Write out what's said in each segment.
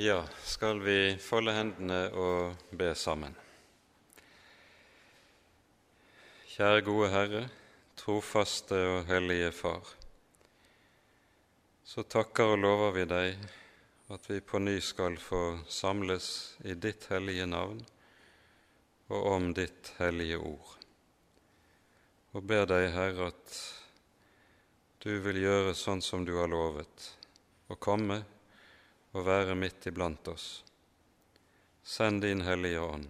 Ja, skal vi folde hendene og be sammen. Kjære gode Herre, trofaste og hellige Far. Så takker og lover vi deg at vi på ny skal få samles i ditt hellige navn og om ditt hellige ord. Og ber deg, Herre, at du vil gjøre sånn som du har lovet, å komme og være midt iblant oss. Send din Hellige Ånd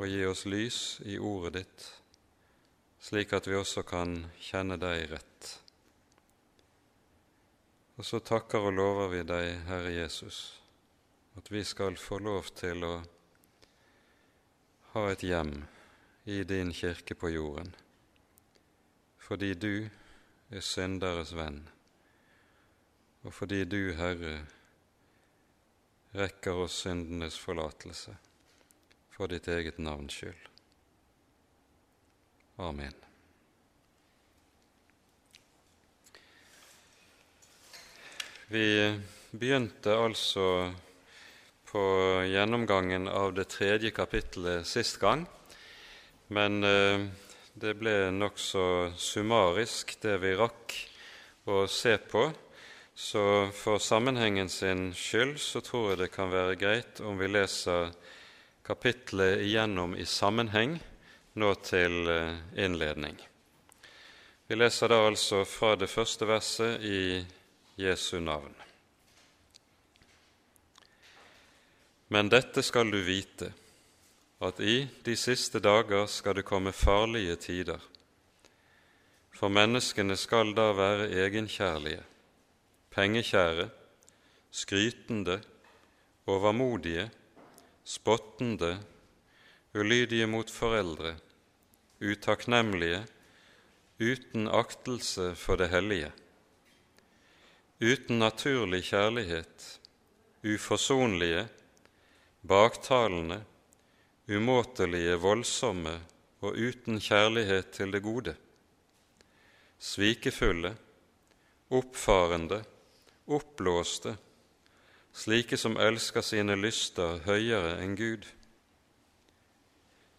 og gi oss lys i ordet ditt, slik at vi også kan kjenne deg rett. Og så takker og lover vi deg, Herre Jesus, at vi skal få lov til å ha et hjem i din kirke på jorden, fordi du er synderes venn og fordi du, Herre, rekker oss syndenes forlatelse for ditt eget navns skyld. Amen. Vi begynte altså på gjennomgangen av det tredje kapittelet sist gang, men eh, det ble nokså summarisk, det vi rakk å se på. Så for sammenhengen sin skyld så tror jeg det kan være greit om vi leser kapitlet igjennom i sammenheng nå til eh, innledning. Vi leser da altså fra det første verset i Jesu navn. Men dette skal du vite, at i de siste dager skal det komme farlige tider. For menneskene skal da være egenkjærlige pengekjære, skrytende, overmodige, spottende, ulydige mot foreldre, utakknemlige, uten aktelse for det hellige, uten naturlig kjærlighet, uforsonlige, baktalende, umåtelige, voldsomme og uten kjærlighet til det gode, svikefulle, oppfarende, oppblåste, slike som elsker sine lyster høyere enn Gud.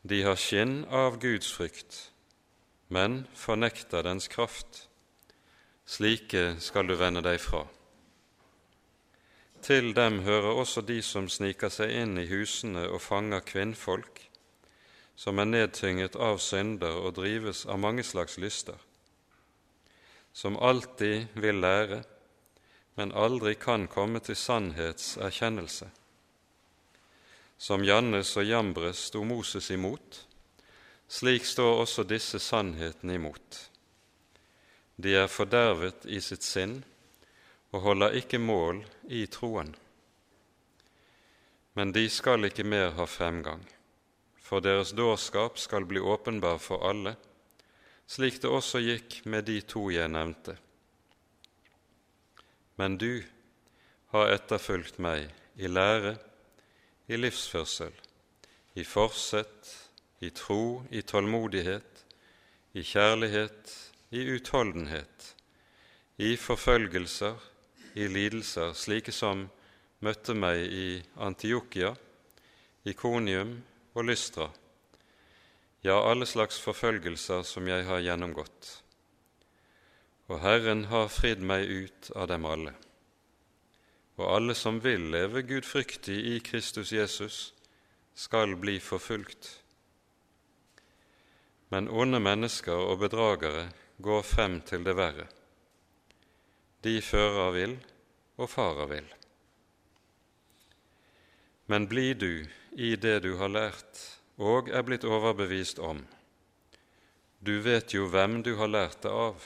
De har skinn av Guds frykt, men fornekter dens kraft. Slike skal du vende deg fra. Til dem hører også de som sniker seg inn i husene og fanger kvinnfolk, som er nedtynget av synder og drives av mange slags lyster, som alltid vil lære, men aldri kan komme til sannhetserkjennelse. Som Jannes og Jambres sto Moses imot, slik står også disse sannhetene imot. De er fordervet i sitt sinn og holder ikke mål i troen. Men de skal ikke mer ha fremgang, for deres dårskap skal bli åpenbar for alle, slik det også gikk med de to jeg nevnte men du har etterfulgt meg i lære, i livsførsel, i forsett, i tro, i tålmodighet, i kjærlighet, i utholdenhet, i forfølgelser, i lidelser, slike som møtte meg i Antiokia, Ikonium og Lystra, ja, alle slags forfølgelser som jeg har gjennomgått og Herren har fridd meg ut av dem alle. Og alle som vil leve gudfryktig i Kristus Jesus, skal bli forfulgt. Men onde mennesker og bedragere går frem til det verre. De fører vil og farer vil. Men bli du i det du har lært og er blitt overbevist om. Du vet jo hvem du har lært det av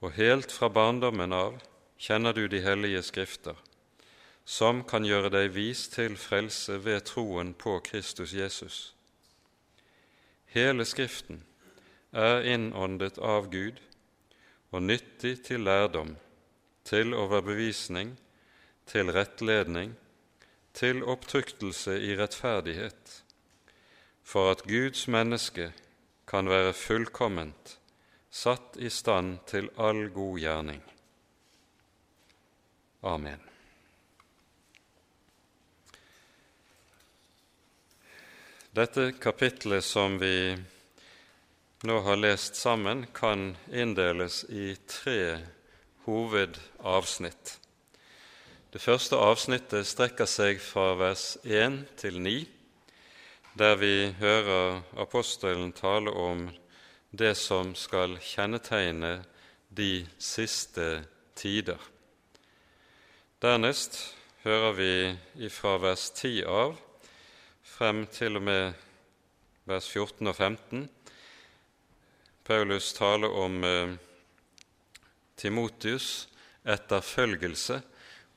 og helt fra barndommen av kjenner du de hellige skrifter, som kan gjøre deg vis til frelse ved troen på Kristus Jesus. Hele Skriften er innåndet av Gud og nyttig til lærdom, til overbevisning, til rettledning, til opptryktelse i rettferdighet, for at Guds menneske kan være fullkomment satt i stand til all god gjerning. Amen. Dette kapitlet som vi nå har lest sammen, kan inndeles i tre hovedavsnitt. Det første avsnittet strekker seg fra vers 1 til 9, der vi hører apostelen tale om det som skal kjennetegne de siste tider. Dernest hører vi fra vers 10 av frem til og med vers 14 og 15 Paulus taler om eh, Timotius' etterfølgelse,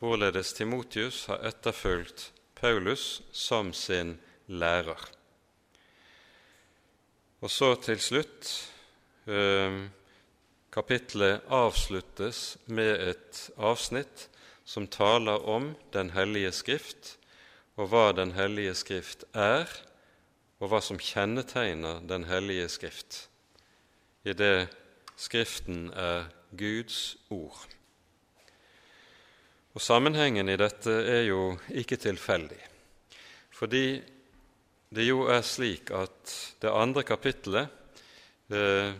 hvorledes Timotius har etterfulgt Paulus som sin lærer. Og så til slutt eh, Kapitlet avsluttes med et avsnitt som taler om Den hellige skrift, og hva Den hellige skrift er, og hva som kjennetegner Den hellige skrift, i det Skriften er Guds ord. Og Sammenhengen i dette er jo ikke tilfeldig, fordi det jo er slik at det andre kapittelet eh,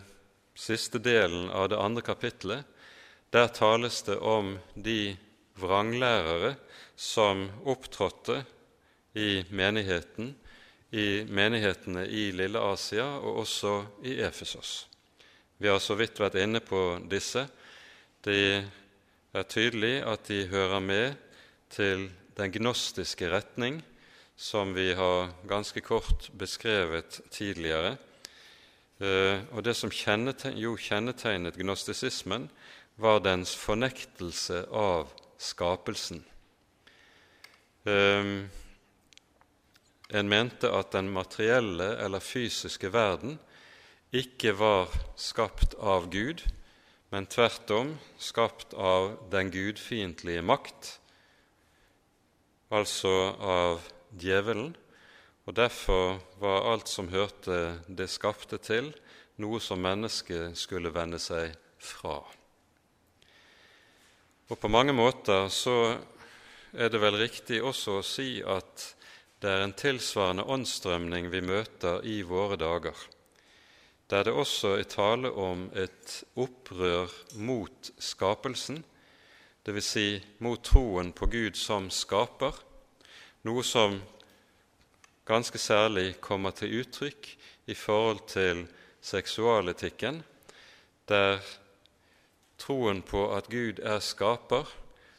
siste delen av det andre kapittelet, der tales det om de vranglærere som opptrådte i menigheten, i menighetene i Lille Asia og også i Efesos. Vi har så vidt vært inne på disse. Det er tydelig at de hører med til den gnostiske retning, som vi har ganske kort beskrevet tidligere Eh, og det som kjennetegnet, jo kjennetegnet gnostisismen, var dens fornektelse av skapelsen. Eh, en mente at den materielle eller fysiske verden ikke var skapt av Gud, men tvert om skapt av den gudfiendtlige makt, altså av djevelen, og Derfor var alt som hørte det skapte til, noe som mennesket skulle vende seg fra. Og På mange måter så er det vel riktig også å si at det er en tilsvarende åndsstrømning vi møter i våre dager, der det også er tale om et opprør mot skapelsen, dvs. Si mot troen på Gud som skaper, noe som ganske særlig kommer til uttrykk i forhold til seksualetikken, der troen på at Gud er skaper,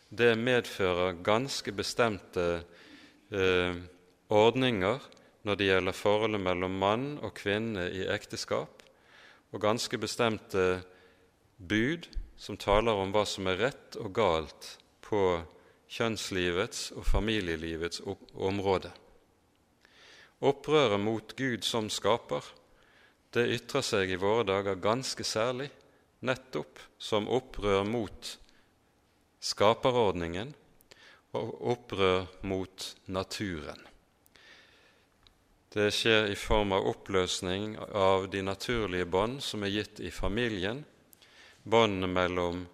det medfører ganske bestemte eh, ordninger når det gjelder forholdet mellom mann og kvinne i ekteskap, og ganske bestemte bud som taler om hva som er rett og galt på kjønnslivets og familielivets område. Opprøret mot Gud som skaper, det ytrer seg i våre dager ganske særlig nettopp som opprør mot skaperordningen og opprør mot naturen. Det skjer i form av oppløsning av de naturlige bånd som er gitt i familien, båndene mellom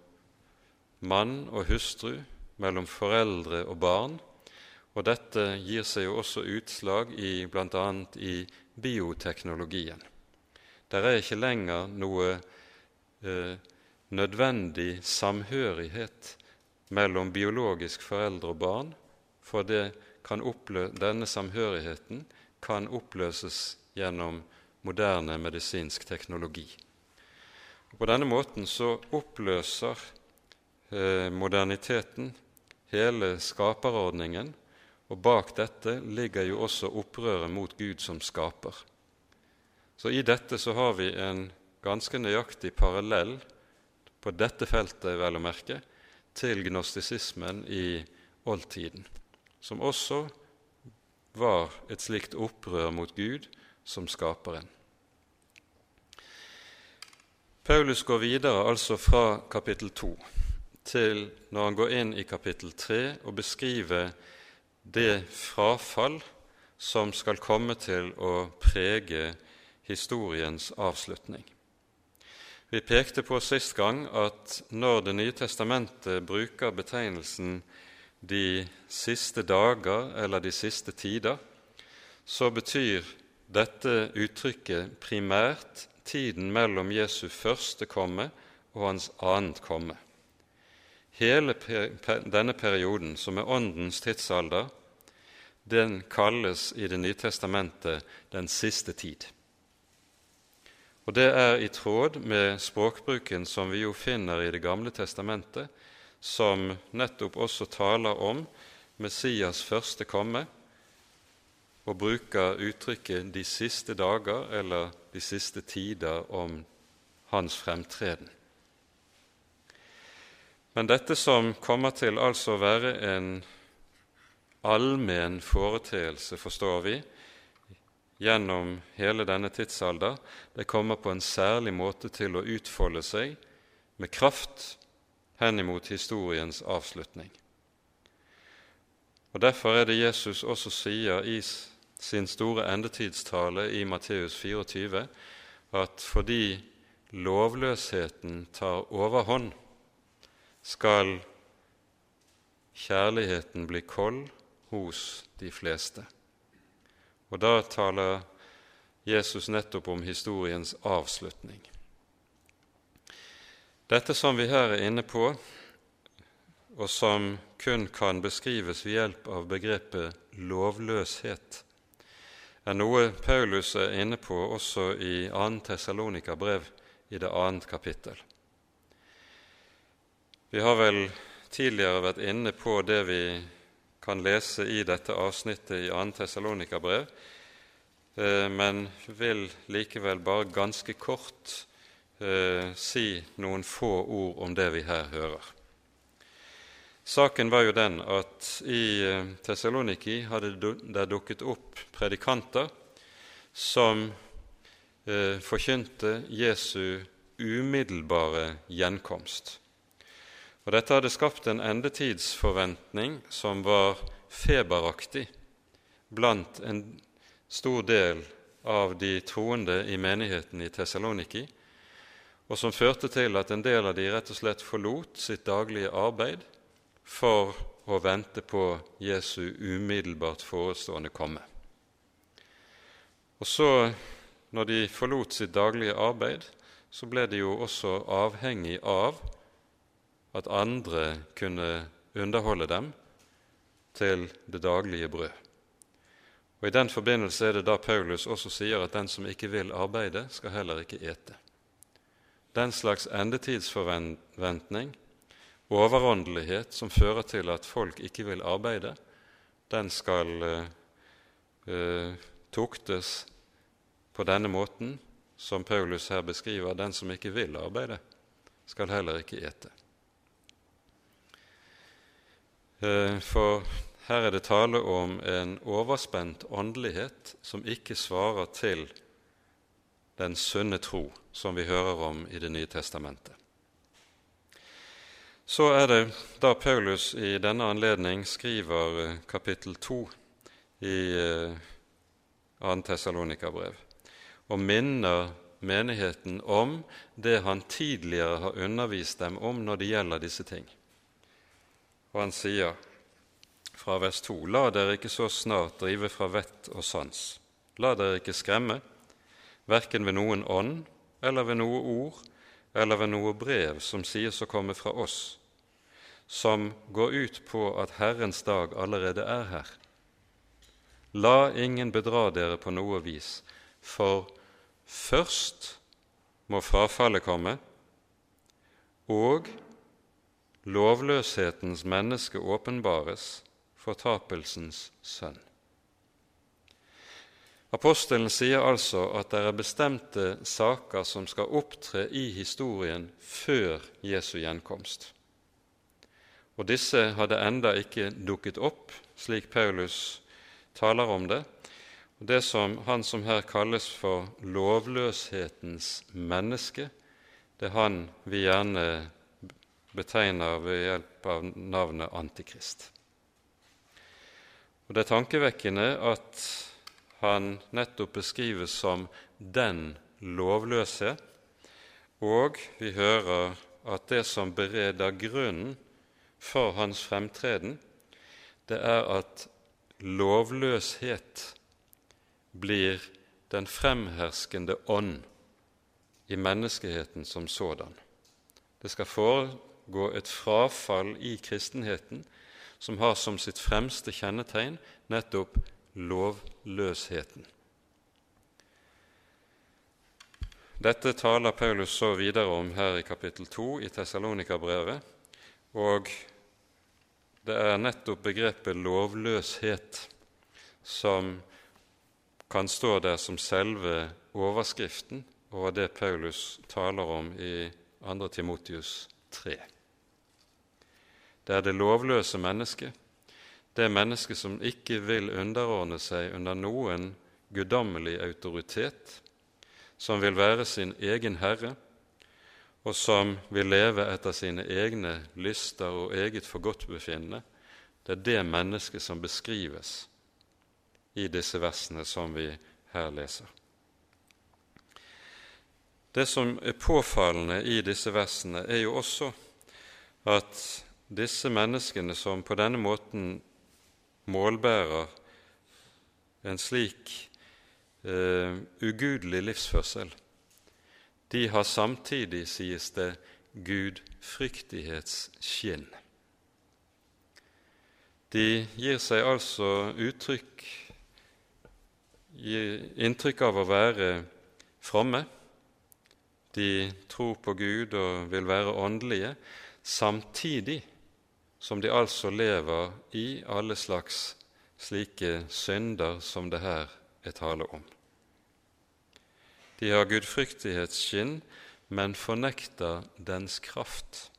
mann og hustru, mellom foreldre og barn, og dette gir seg jo også utslag i bl.a. i bioteknologien. Der er ikke lenger noe eh, nødvendig samhørighet mellom biologisk foreldre og barn, for denne samhørigheten kan oppløses gjennom moderne medisinsk teknologi. Og på denne måten så oppløser eh, moderniteten hele skaperordningen og bak dette ligger jo også opprøret mot Gud som skaper. Så i dette så har vi en ganske nøyaktig parallell på dette feltet, vel å merke, til gnostisismen i oldtiden, som også var et slikt opprør mot Gud som skaperen. Paulus går videre altså fra kapittel 2 til når han går inn i kapittel 3 og beskriver det frafall som skal komme til å prege historiens avslutning. Vi pekte på sist gang at når Det nye testamentet bruker betegnelsen 'de siste dager' eller 'de siste tider', så betyr dette uttrykket primært tiden mellom Jesu første komme og hans annet komme. Hele denne perioden, som er Åndens tidsalder, den kalles i Det nye testamentet den siste tid. Og Det er i tråd med språkbruken som vi jo finner i Det gamle testamentet, som nettopp også taler om Messias første komme, og bruker uttrykket 'de siste dager' eller 'de siste tider' om hans fremtreden. Men dette som kommer til altså å være en allmenn foreteelse, forstår vi, gjennom hele denne tidsalder, det kommer på en særlig måte til å utfolde seg med kraft henimot historiens avslutning. Og Derfor er det Jesus også sier i sin store endetidstale i Matteus 24 at fordi lovløsheten tar overhånd, skal kjærligheten bli kold hos de fleste. Og da taler Jesus nettopp om historiens avslutning. Dette som vi her er inne på, og som kun kan beskrives ved hjelp av begrepet lovløshet, er noe Paulus er inne på også i 2. Tessalonika-brev i det annet kapittel. Vi har vel tidligere vært inne på det vi kan lese i dette avsnittet i 2. Tessalonika-brev, eh, men vil likevel bare ganske kort eh, si noen få ord om det vi her hører. Saken var jo den at i eh, Tessaloniki hadde det dukket opp predikanter som forkynte Jesu umiddelbare gjenkomst. Og Dette hadde skapt en endetidsforventning som var feberaktig blant en stor del av de troende i menigheten i Tessaloniki, og som førte til at en del av de rett og slett forlot sitt daglige arbeid for å vente på Jesu umiddelbart forestående komme. Og så, når de forlot sitt daglige arbeid, så ble de jo også avhengig av at andre kunne underholde dem til det daglige brød. Og I den forbindelse er det da Paulus også sier at den som ikke vil arbeide, skal heller ikke ete. Den slags endetidsforventning overåndelighet som fører til at folk ikke vil arbeide, den skal eh, tuktes på denne måten som Paulus her beskriver. Den som ikke vil arbeide, skal heller ikke ete. Eh, for her er det tale om en overspent åndelighet som ikke svarer til den sunne tro som vi hører om i Det nye testamentet. Så er det da Paulus i denne anledning skriver eh, kapittel 2 i 2. Eh, Tessalonika-brev og minner menigheten om det han tidligere har undervist dem om når det gjelder disse ting. Og han sier fra vers 2.: La dere ikke så snart drive fra vett og sans. La dere ikke skremme, verken ved noen ånd eller ved noe ord eller ved noe brev som sies å komme fra oss som går ut på at Herrens dag allerede er her. La ingen bedra dere på noe vis, for først må frafallet komme, og lovløshetens menneske åpenbares, fortapelsens sønn. Apostelen sier altså at det er bestemte saker som skal opptre i historien før Jesu gjenkomst. Og disse hadde enda ikke dukket opp, slik Paulus taler om det. Og Det som han som her kalles for lovløshetens menneske, det er han vi gjerne betegner ved hjelp av navnet Antikrist. Og Det er tankevekkende at han nettopp beskrives som den lovløse, og vi hører at det som bereder grunnen for hans fremtreden, det er at lovløshet blir den fremherskende ånd i menneskeheten som sådan. Det skal foregå et frafall i kristenheten som har som sitt fremste kjennetegn nettopp lovløsheten. Dette taler Paulus så videre om her i kapittel 2 i Tessalonika-brevet, og det er nettopp begrepet lovløshet som kan stå der som selve overskriften over det Paulus taler om i 2. Timotius 3. Det er det lovløse mennesket, det mennesket som ikke vil underordne seg under noen guddommelig autoritet, som vil være sin egen herre, og som vil leve etter sine egne lyster og eget forgodtbefinnende, det er det mennesket som beskrives i disse versene som vi her leser. Det som er påfallende i disse versene, er jo også at disse menneskene som på denne måten målbærer en slik eh, ugudelig livsførsel, de har samtidig, sies det, gudfryktighetsskinn. De gir seg altså uttrykk, gir inntrykk av å være fromme. De tror på Gud og vil være åndelige, samtidig som de altså lever i alle slags slike synder som det her er tale om. De har gudfryktighetsskinn, men fornekter dens kraft.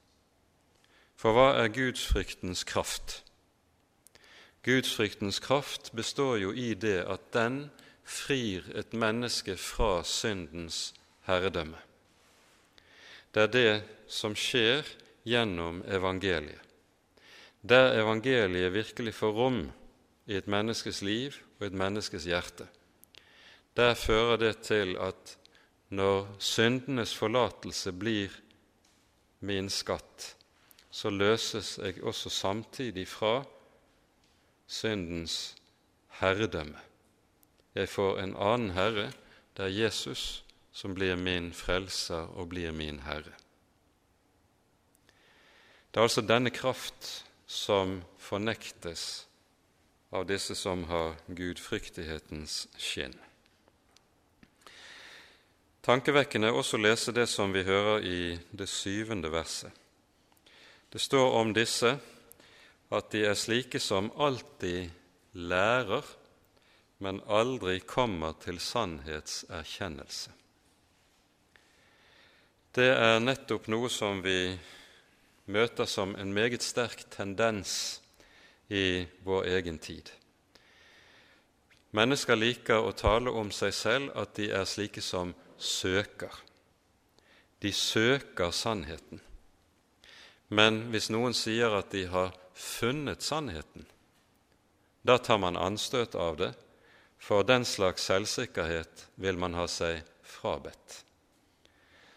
For hva er gudsfryktens kraft? Gudsfryktens kraft består jo i det at den frir et menneske fra syndens herredømme. Det er det som skjer gjennom evangeliet der evangeliet virkelig får rom i et menneskes liv og et menneskes hjerte, der fører det til at når syndenes forlatelse blir min skatt, så løses jeg også samtidig fra syndens herredømme. Jeg får en annen herre, det er Jesus som blir min frelser og blir min herre. Det er altså denne kraft som fornektes av disse som har gudfryktighetens skinn. Tankevekkende er også å lese det som vi hører i det syvende verset. Det står om disse at de er slike som alltid lærer, men aldri kommer til sannhetserkjennelse. Det er nettopp noe som vi møter som en meget sterk tendens i vår egen tid. Mennesker liker å tale om seg selv at de er slike som søker. De søker sannheten. Men hvis noen sier at de har funnet sannheten, da tar man anstøt av det, for den slags selvsikkerhet vil man ha seg frabedt.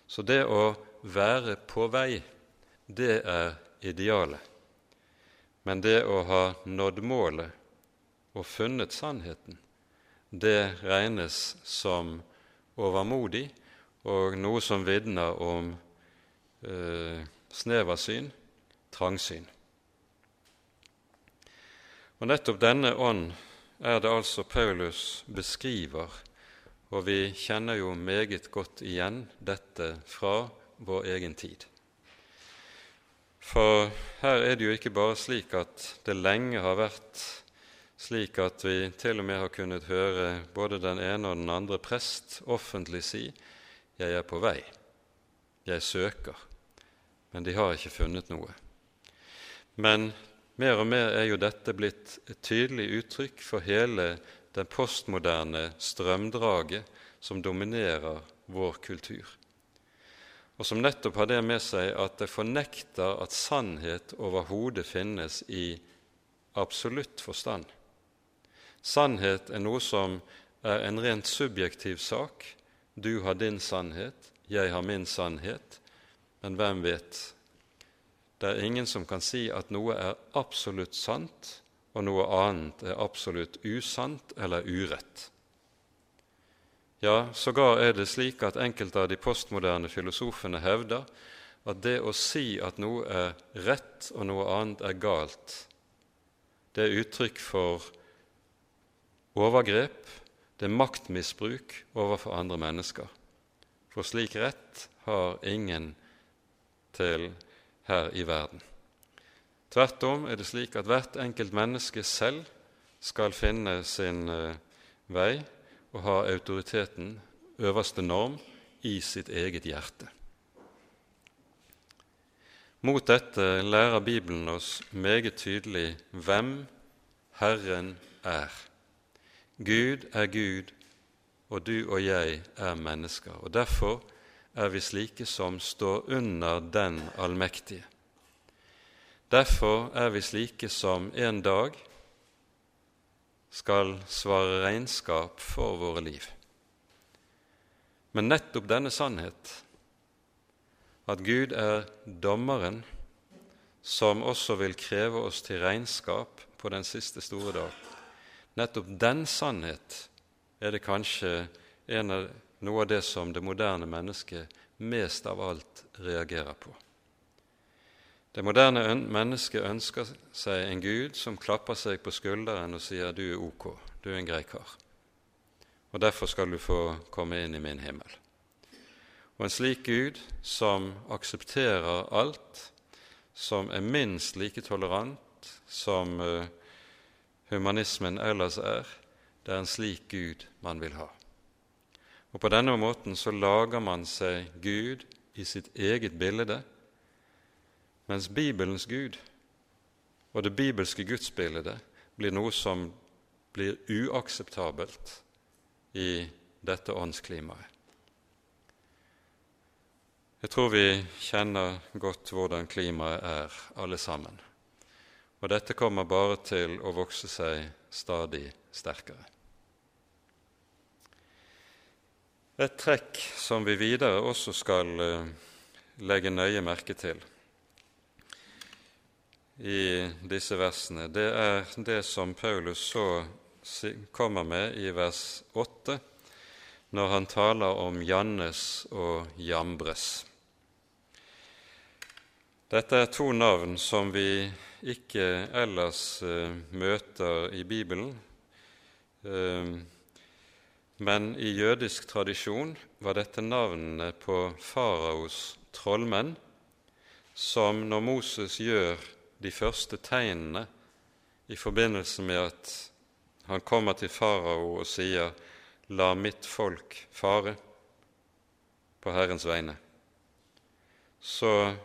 Så det å være på vei det er idealet. Men det å ha nådd målet og funnet sannheten, det regnes som overmodig og noe som vitner om eh, sneversyn, trangsyn. Og Nettopp denne ånd er det altså Paulus beskriver, og vi kjenner jo meget godt igjen dette fra vår egen tid. For her er det jo ikke bare slik at det lenge har vært slik at vi til og med har kunnet høre både den ene og den andre prest offentlig si 'Jeg er på vei. Jeg søker.' Men de har ikke funnet noe. Men mer og mer er jo dette blitt et tydelig uttrykk for hele den postmoderne strømdraget som dominerer vår kultur og som nettopp har det med seg at det fornekter at sannhet overhodet finnes i absolutt forstand. Sannhet er noe som er en rent subjektiv sak. Du har din sannhet, jeg har min sannhet, men hvem vet? Det er ingen som kan si at noe er absolutt sant, og noe annet er absolutt usant eller urett. Ja, sågar er det slik at enkelte av de postmoderne filosofene hevder at det å si at noe er rett og noe annet er galt, det er uttrykk for overgrep, det er maktmisbruk overfor andre mennesker. For slik rett har ingen til her i verden. Tvert om er det slik at hvert enkelt menneske selv skal finne sin uh, vei og ha autoriteten, øverste norm, i sitt eget hjerte. Mot dette lærer Bibelen oss meget tydelig hvem Herren er. Gud er Gud, og du og jeg er mennesker. Og Derfor er vi slike som står under Den allmektige. Derfor er vi slike som en dag skal svare regnskap for våre liv. Men nettopp denne sannhet, at Gud er dommeren som også vil kreve oss til regnskap på den siste store dag, nettopp den sannhet er det kanskje av, noe av det som det moderne mennesket mest av alt reagerer på. Det moderne mennesket ønsker seg en Gud som klapper seg på skulderen og sier 'du er ok, du er en grei kar', og derfor skal du få komme inn i min himmel. Og en slik Gud som aksepterer alt, som er minst like tolerant som uh, humanismen ellers er, det er en slik Gud man vil ha. Og På denne måten så lager man seg Gud i sitt eget bilde mens Bibelens Gud og det bibelske gudsbildet blir noe som blir uakseptabelt i dette åndsklimaet. Jeg tror vi kjenner godt hvordan klimaet er, alle sammen. Og dette kommer bare til å vokse seg stadig sterkere. Et trekk som vi videre også skal eh, legge nøye merke til, i disse versene, det er det som Paulus så kommer med i vers 8, når han taler om Jannes og Jambres. Dette er to navn som vi ikke ellers uh, møter i Bibelen, uh, men i jødisk tradisjon var dette navnene på faraos trollmenn, som når Moses gjør de første tegnene i forbindelse med at han kommer til farao og sier 'La mitt folk fare' på Herrens vegne, så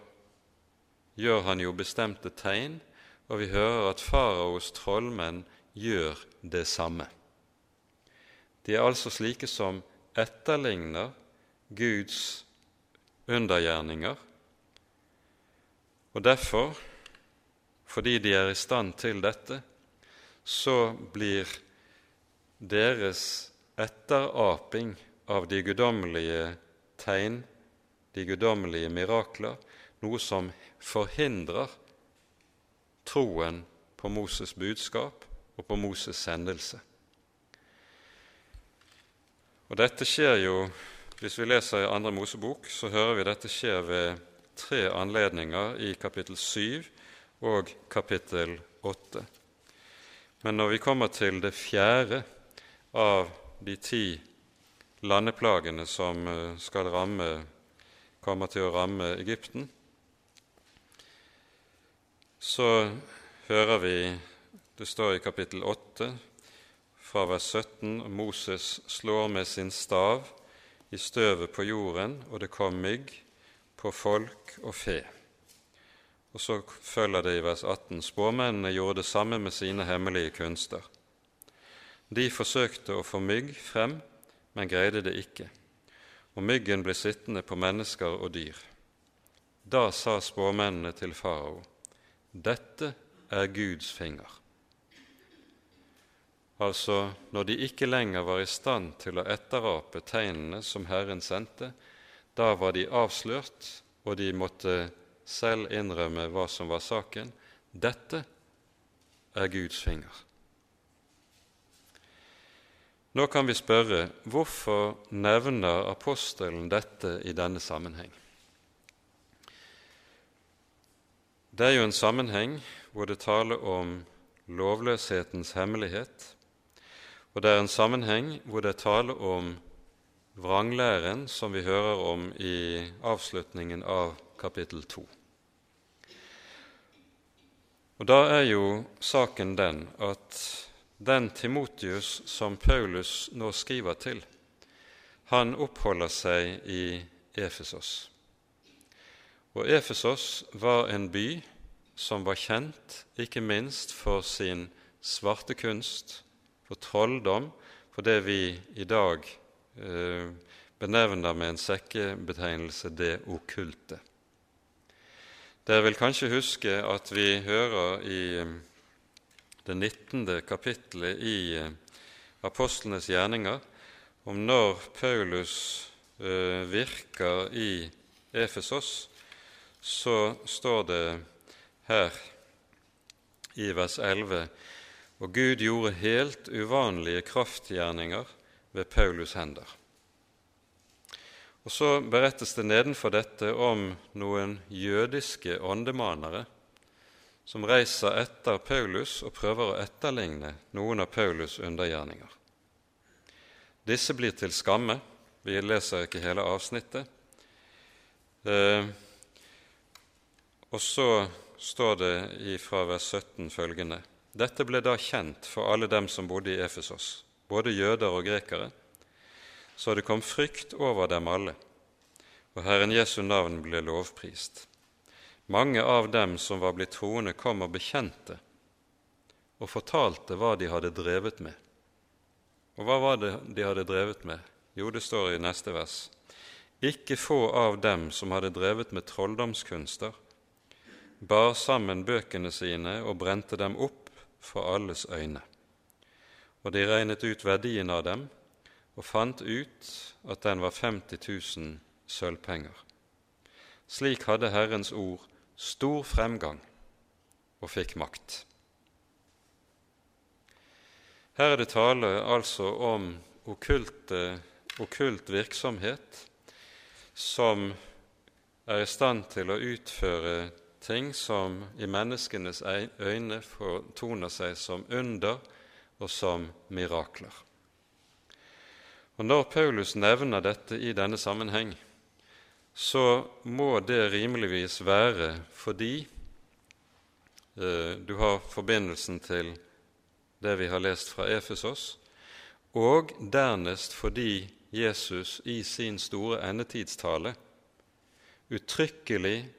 gjør han jo bestemte tegn, og vi hører at faraos trollmenn gjør det samme. De er altså slike som etterligner Guds undergjerninger, og derfor fordi de er i stand til dette, så blir deres etteraping av de guddommelige tegn, de guddommelige mirakler, noe som forhindrer troen på Moses' budskap og på Moses' sendelse. Og Dette skjer jo, hvis vi leser i Andre Mosebok, så hører vi dette skjer ved tre anledninger i kapittel 7 og kapittel 8. Men når vi kommer til det fjerde av de ti landeplagene som eh, skal ramme, kommer til å ramme Egypten, så hører vi det står i kapittel 8 fra vers 17 Moses slår med sin stav i støvet på jorden, og det kom mygg på folk og fe. Og så følger det i vers 18.: Spåmennene gjorde det samme med sine hemmelige kunster. De forsøkte å få mygg frem, men greide det ikke, og myggen ble sittende på mennesker og dyr. Da sa spåmennene til farao, Dette er Guds finger. Altså, når de ikke lenger var i stand til å etterape tegnene som Herren sendte, da var de avslørt, og de måtte selv innrømme hva som var saken. Dette er Guds finger. Nå kan vi spørre hvorfor nevner apostelen dette i denne sammenheng? Det er jo en sammenheng hvor det taler om lovløshetens hemmelighet, og det er en sammenheng hvor det taler om vranglæren som vi hører om i avslutningen av kapittel 2. Og Da er jo saken den at den Timotius som Paulus nå skriver til, han oppholder seg i Efesos. Og Efesos var en by som var kjent ikke minst for sin svarte kunst, for trolldom, for det vi i dag eh, benevner med en sekkebetegnelse 'det okkulte'. Dere vil kanskje huske at vi hører i eh, det 19. kapittelet i eh, apostlenes gjerninger om når Paulus eh, virker i Efesos, så står det her i vers 11 og Gud gjorde helt uvanlige kraftgjerninger ved Paulus' hender. Og Så berettes det nedenfor dette om noen jødiske åndemanere som reiser etter Paulus og prøver å etterligne noen av Paulus' undergjerninger. Disse blir til skamme. Vi leser ikke hele avsnittet. Eh, og så står det fra vers 17 følgende.: Dette ble da kjent for alle dem som bodde i Efesos, både jøder og grekere, så det kom frykt over dem alle, og Herren Jesu navn ble lovprist. Mange av dem som var blitt troende, kom og bekjente og fortalte hva de hadde drevet med. Og hva var det de hadde drevet med? Jo, det står i neste vers. Ikke få av dem som hadde drevet med trolldomskunster, bar sammen bøkene sine og brente dem opp for alles øyne. Og de regnet ut verdien av dem og fant ut at den var 50 000 sølvpenger. Slik hadde Herrens ord stor fremgang og fikk makt. Her er det tale altså om okkulte, okkult virksomhet som er i stand til å utføre ting som i menneskenes øyne fortoner seg som under og som mirakler. Og Når Paulus nevner dette i denne sammenheng, så må det rimeligvis være fordi eh, du har forbindelsen til det vi har lest fra Efesos, og dernest fordi Jesus i sin store endetidstale uttrykkelig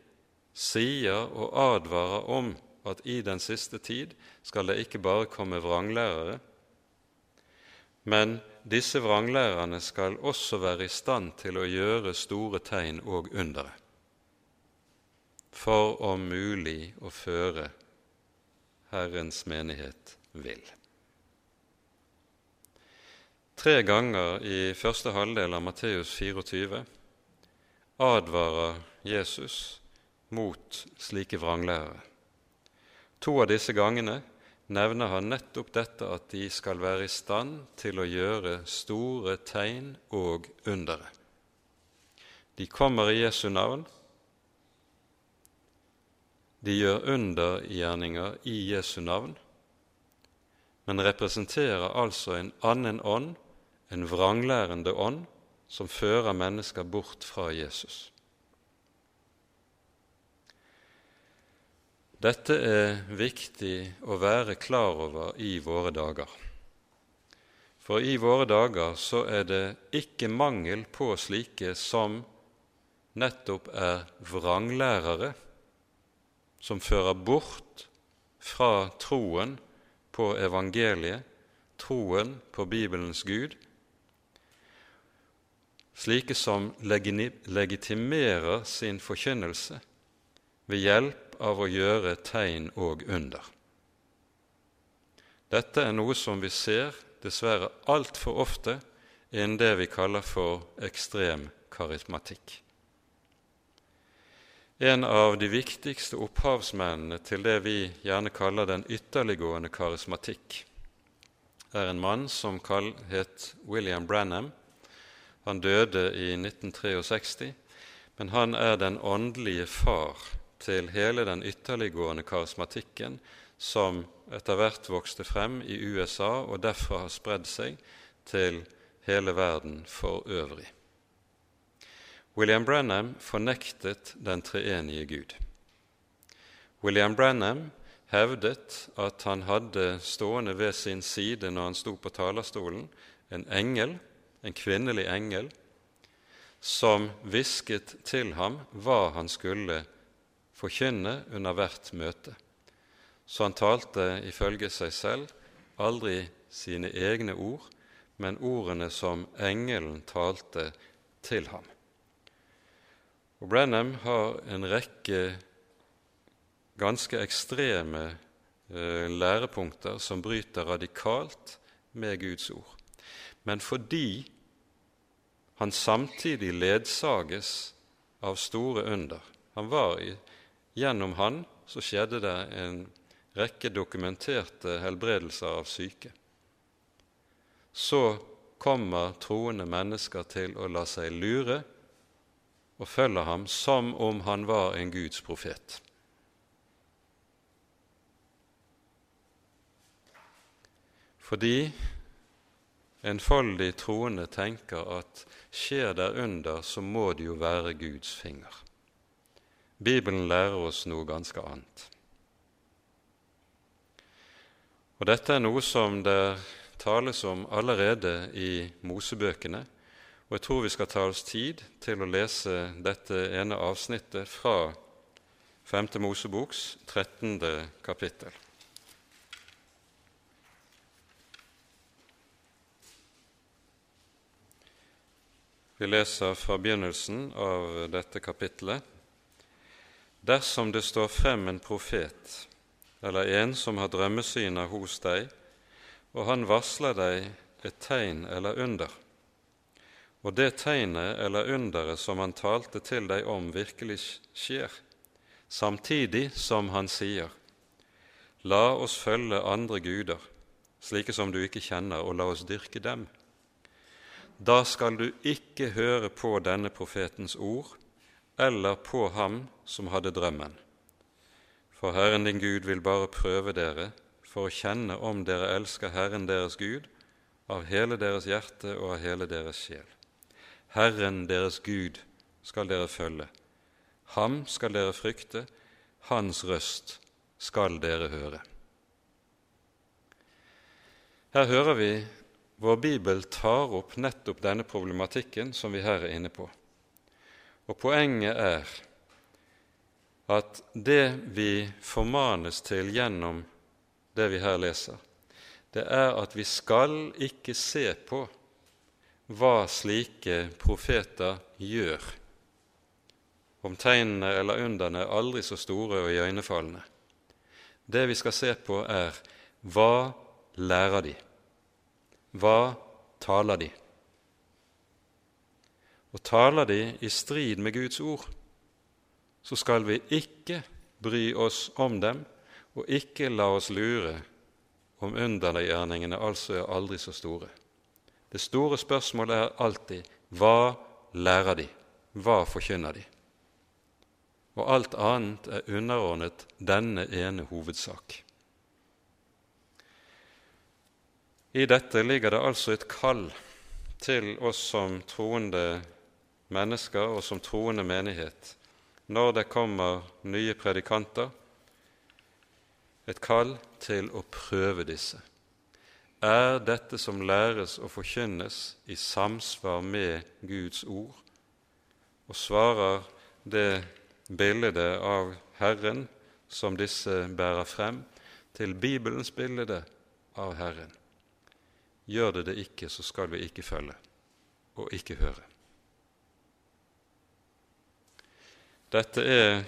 sier og advarer om at i den siste tid skal det ikke bare komme vranglærere, men disse vranglærerne skal også være i stand til å gjøre store tegn og undere, for om mulig å føre Herrens menighet vil. Tre ganger i første halvdel av Matteus 24 advarer Jesus mot slike vranglærere. To av disse gangene nevner han nettopp dette at de skal være i stand til å gjøre store tegn og undere. De kommer i Jesu navn. De gjør undergjerninger i Jesu navn, men representerer altså en annen ånd, en vranglærende ånd, som fører mennesker bort fra Jesus. Dette er viktig å være klar over i våre dager. For i våre dager så er det ikke mangel på slike som nettopp er vranglærere, som fører bort fra troen på evangeliet, troen på Bibelens Gud, slike som legitimerer sin forkynnelse ved hjelp av å gjøre tegn og under. Dette er noe som vi ser dessverre altfor ofte innen det vi kaller for ekstrem karismatikk. En av de viktigste opphavsmennene til det vi gjerne kaller den ytterliggående karismatikk, er en mann som het William Branham. Han døde i 1963, men han er den åndelige far til hele den ytterliggående karismatikken som etter hvert vokste frem i USA og derfra har spredd seg til hele verden for øvrig. William Brenham fornektet den treenige Gud. William Brenham hevdet at han hadde stående ved sin side når han sto på talerstolen, en engel, en kvinnelig engel, som hvisket til ham hva han skulle forkynne under hvert møte. Så han talte ifølge seg selv aldri sine egne ord, men ordene som engelen talte til ham. Og Brenham har en rekke ganske ekstreme eh, lærepunkter som bryter radikalt med Guds ord. Men fordi han samtidig ledsages av store under han var i, Gjennom han så skjedde det en rekke dokumenterte helbredelser av syke, så kommer troende mennesker til å la seg lure og følger ham som om han var en Guds profet. Fordi enfoldig troende tenker at skjer der under, så må det jo være Guds finger. Bibelen lærer oss noe ganske annet. Og Dette er noe som det tales om allerede i Mosebøkene, og jeg tror vi skal ta oss tid til å lese dette ene avsnittet fra 5. Moseboks 13. kapittel. Vi leser fra begynnelsen av dette kapittelet. Dersom det står frem en profet eller en som har drømmesyner hos deg, og han varsler deg et tegn eller under, og det tegnet eller underet som han talte til deg om, virkelig skjer, samtidig som han sier:" La oss følge andre guder, slike som du ikke kjenner, og la oss dyrke dem. Da skal du ikke høre på denne profetens ord eller på ham som hadde drømmen for Herren din Gud vil bare prøve dere for å kjenne om dere elsker Herren deres Gud av hele deres hjerte og av hele deres sjel. Herren deres Gud skal dere følge. Ham skal dere frykte, hans røst skal dere høre. Her hører vi vår bibel tar opp nettopp denne problematikken som vi her er inne på. Og poenget er at det vi formanes til gjennom det vi her leser, det er at vi skal ikke se på hva slike profeter gjør, om tegnene eller underne er aldri så store og iøynefallende. Det vi skal se på, er hva lærer de? Hva taler de? Og taler de i strid med Guds ord? så skal vi ikke bry oss om dem og ikke la oss lure om undergjerningene altså er aldri så store. Det store spørsmålet er alltid hva lærer de, hva forkynner de? Og alt annet er underordnet denne ene hovedsak. I dette ligger det altså et kall til oss som troende mennesker og som troende menighet når det kommer nye predikanter, et kall til å prøve disse. Er dette som læres og forkynnes, i samsvar med Guds ord? Og svarer det bildet av Herren som disse bærer frem, til Bibelens bilde av Herren? Gjør det det ikke, så skal vi ikke følge og ikke høre. Dette er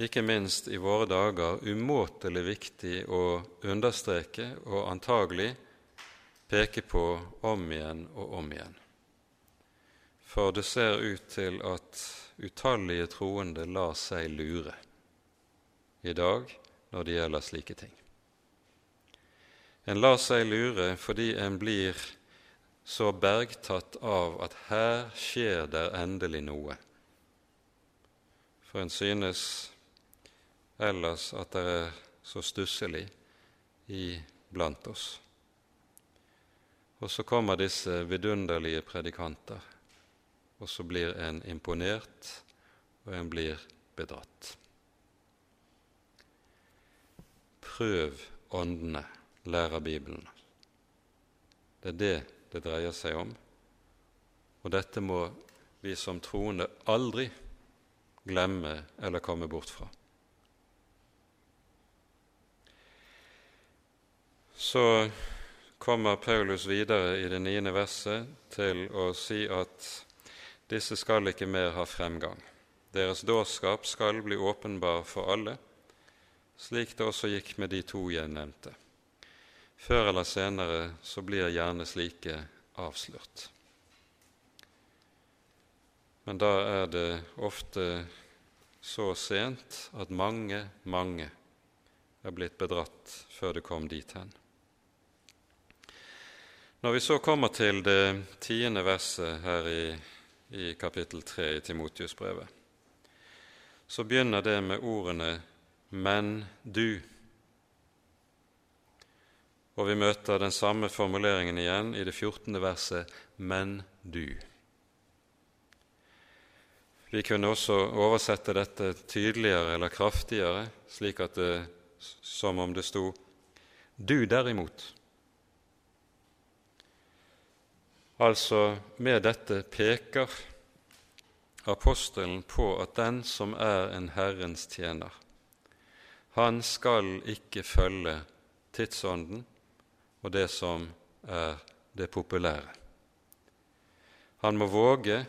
ikke minst i våre dager umåtelig viktig å understreke og antagelig peke på om igjen og om igjen. For det ser ut til at utallige troende lar seg lure i dag når det gjelder slike ting. En lar seg lure fordi en blir så bergtatt av at her skjer der endelig noe. For en synes ellers at det er så stusselig iblant oss. Og så kommer disse vidunderlige predikanter, og så blir en imponert, og en blir bedratt. Prøv åndene lærer Bibelen. Det er det det dreier seg om, og dette må vi som troende aldri glemme eller komme bort fra. Så kommer Paulus videre i det niende verset til å si at disse skal ikke mer ha fremgang. Deres dårskap skal bli åpenbar for alle, slik det også gikk med de to jeg nevnte. Før eller senere så blir gjerne slike avslørt. Men da er det ofte så sent at mange, mange er blitt bedratt før det kom dit hen. Når vi så kommer til det tiende verset her i, i kapittel tre i Timotius-brevet, så begynner det med ordene 'men du'. Og vi møter den samme formuleringen igjen i det 14. verset 'men du'. Vi kunne også oversette dette tydeligere eller kraftigere, slik at det som om det sto 'du derimot'. Altså, med dette peker apostelen på at den som er en Herrens tjener, han skal ikke følge tidsånden og det som er det populære. Han må våge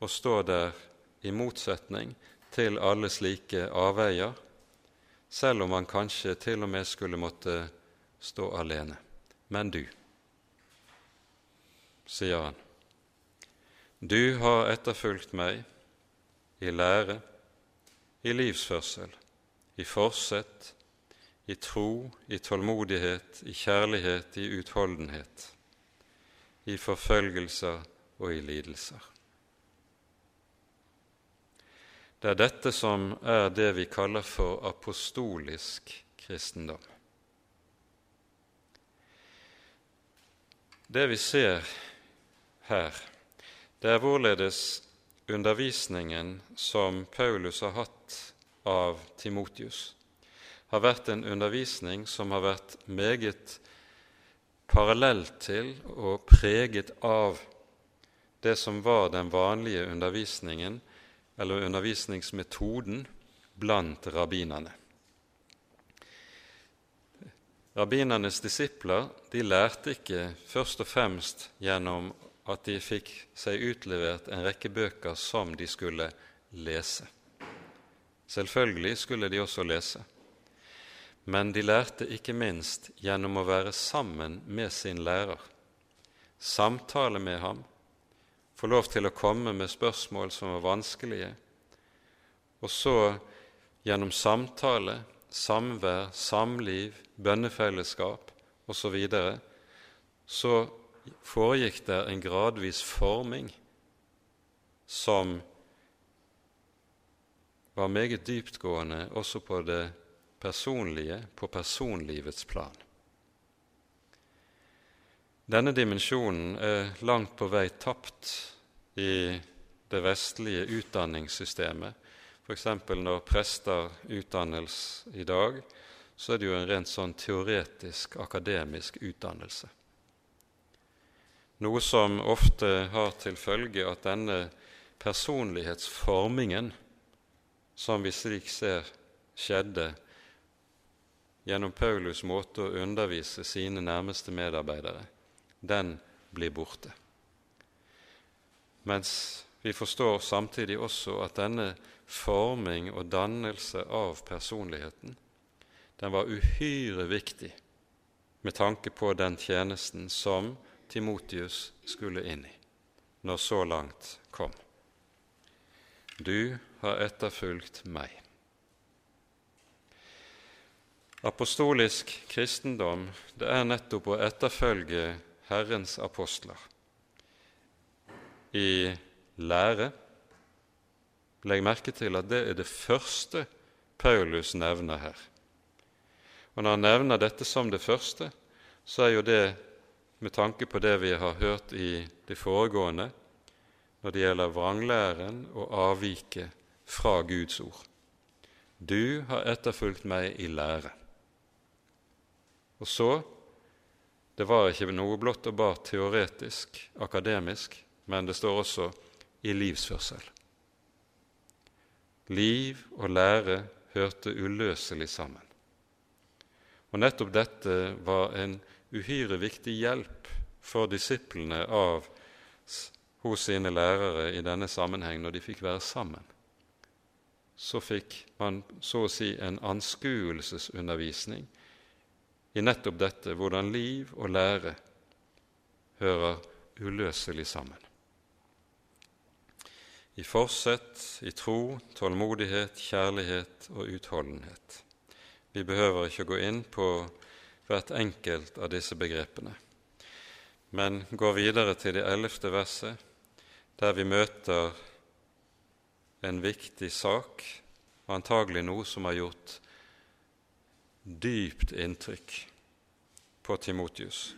å stå der i motsetning til alle slike avveier, selv om han kanskje til og med skulle måtte stå alene. Men du, sier han, du har etterfulgt meg i lære, i livsførsel, i forsett, i tro, i tålmodighet, i kjærlighet, i utholdenhet, i forfølgelser og i lidelser. Det er dette som er det vi kaller for apostolisk kristendom. Det vi ser her, det er hvorledes undervisningen som Paulus har hatt av Timotius, har vært en undervisning som har vært meget parallelt til og preget av det som var den vanlige undervisningen, eller undervisningsmetoden, blant rabbinerne. Rabbinernes disipler de lærte ikke først og fremst gjennom at de fikk seg utlevert en rekke bøker som de skulle lese. Selvfølgelig skulle de også lese, men de lærte ikke minst gjennom å være sammen med sin lærer, samtale med ham, få lov til å komme med spørsmål som var vanskelige, og så gjennom samtale, samvær, samliv, bønnefellesskap osv. Så, videre, så foregikk det en gradvis forming som var meget dyptgående også på det personlige, på personlivets plan. Denne dimensjonen er langt på vei tapt i det vestlige utdanningssystemet. F.eks. når prester utdannes i dag, så er det jo en rent sånn teoretisk, akademisk utdannelse. Noe som ofte har til følge at denne personlighetsformingen, som vi slik ser skjedde gjennom Paulus' måte å undervise sine nærmeste medarbeidere, den blir borte. Mens vi forstår samtidig også at denne forming og dannelse av personligheten, den var uhyre viktig med tanke på den tjenesten som Timotius skulle inn i når så langt kom. Du har etterfulgt meg. Apostolisk kristendom det er nettopp å etterfølge Herrens apostler i lære. Legg merke til at det er det første Paulus nevner her. Og Når han nevner dette som det første, så er jo det med tanke på det vi har hørt i det foregående når det gjelder vranglæren og avviket fra Guds ord. Du har etterfulgt meg i lære. Og så Det var ikke noe blått og bart teoretisk, akademisk, men det står også i livsførsel. Liv og lære hørte uløselig sammen. Og nettopp dette var en uhyre viktig hjelp for disiplene av, hos sine lærere i denne sammenheng når de fikk være sammen. Så fikk man så å si en anskuelsesundervisning i nettopp dette, hvordan liv og lære hører uløselig sammen i forsett, i tro, tålmodighet, kjærlighet og utholdenhet. Vi behøver ikke gå inn på hvert enkelt av disse begrepene, men går videre til det ellevte verset, der vi møter en viktig sak, antagelig noe som har gjort dypt inntrykk på Timotius.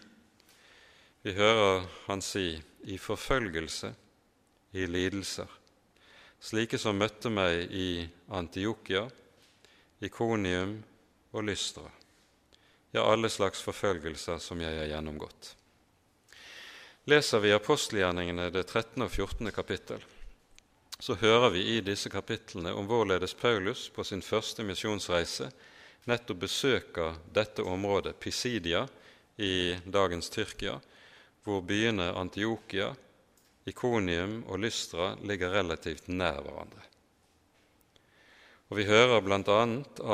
Vi hører han si i forfølgelse, i lidelser, slike som møtte meg i Antiokia, Ikonium og Lystra, ja, alle slags forfølgelser som jeg har gjennomgått. Leser vi apostelgjerningene det 13. og 14. kapittel, så hører vi i disse kapitlene om hvorledes Paulus på sin første misjonsreise nettopp besøker dette området, Pisidia, i dagens Tyrkia, hvor byene Antiokia, Ikonium og Lystra ligger relativt nær hverandre. Og Vi hører bl.a.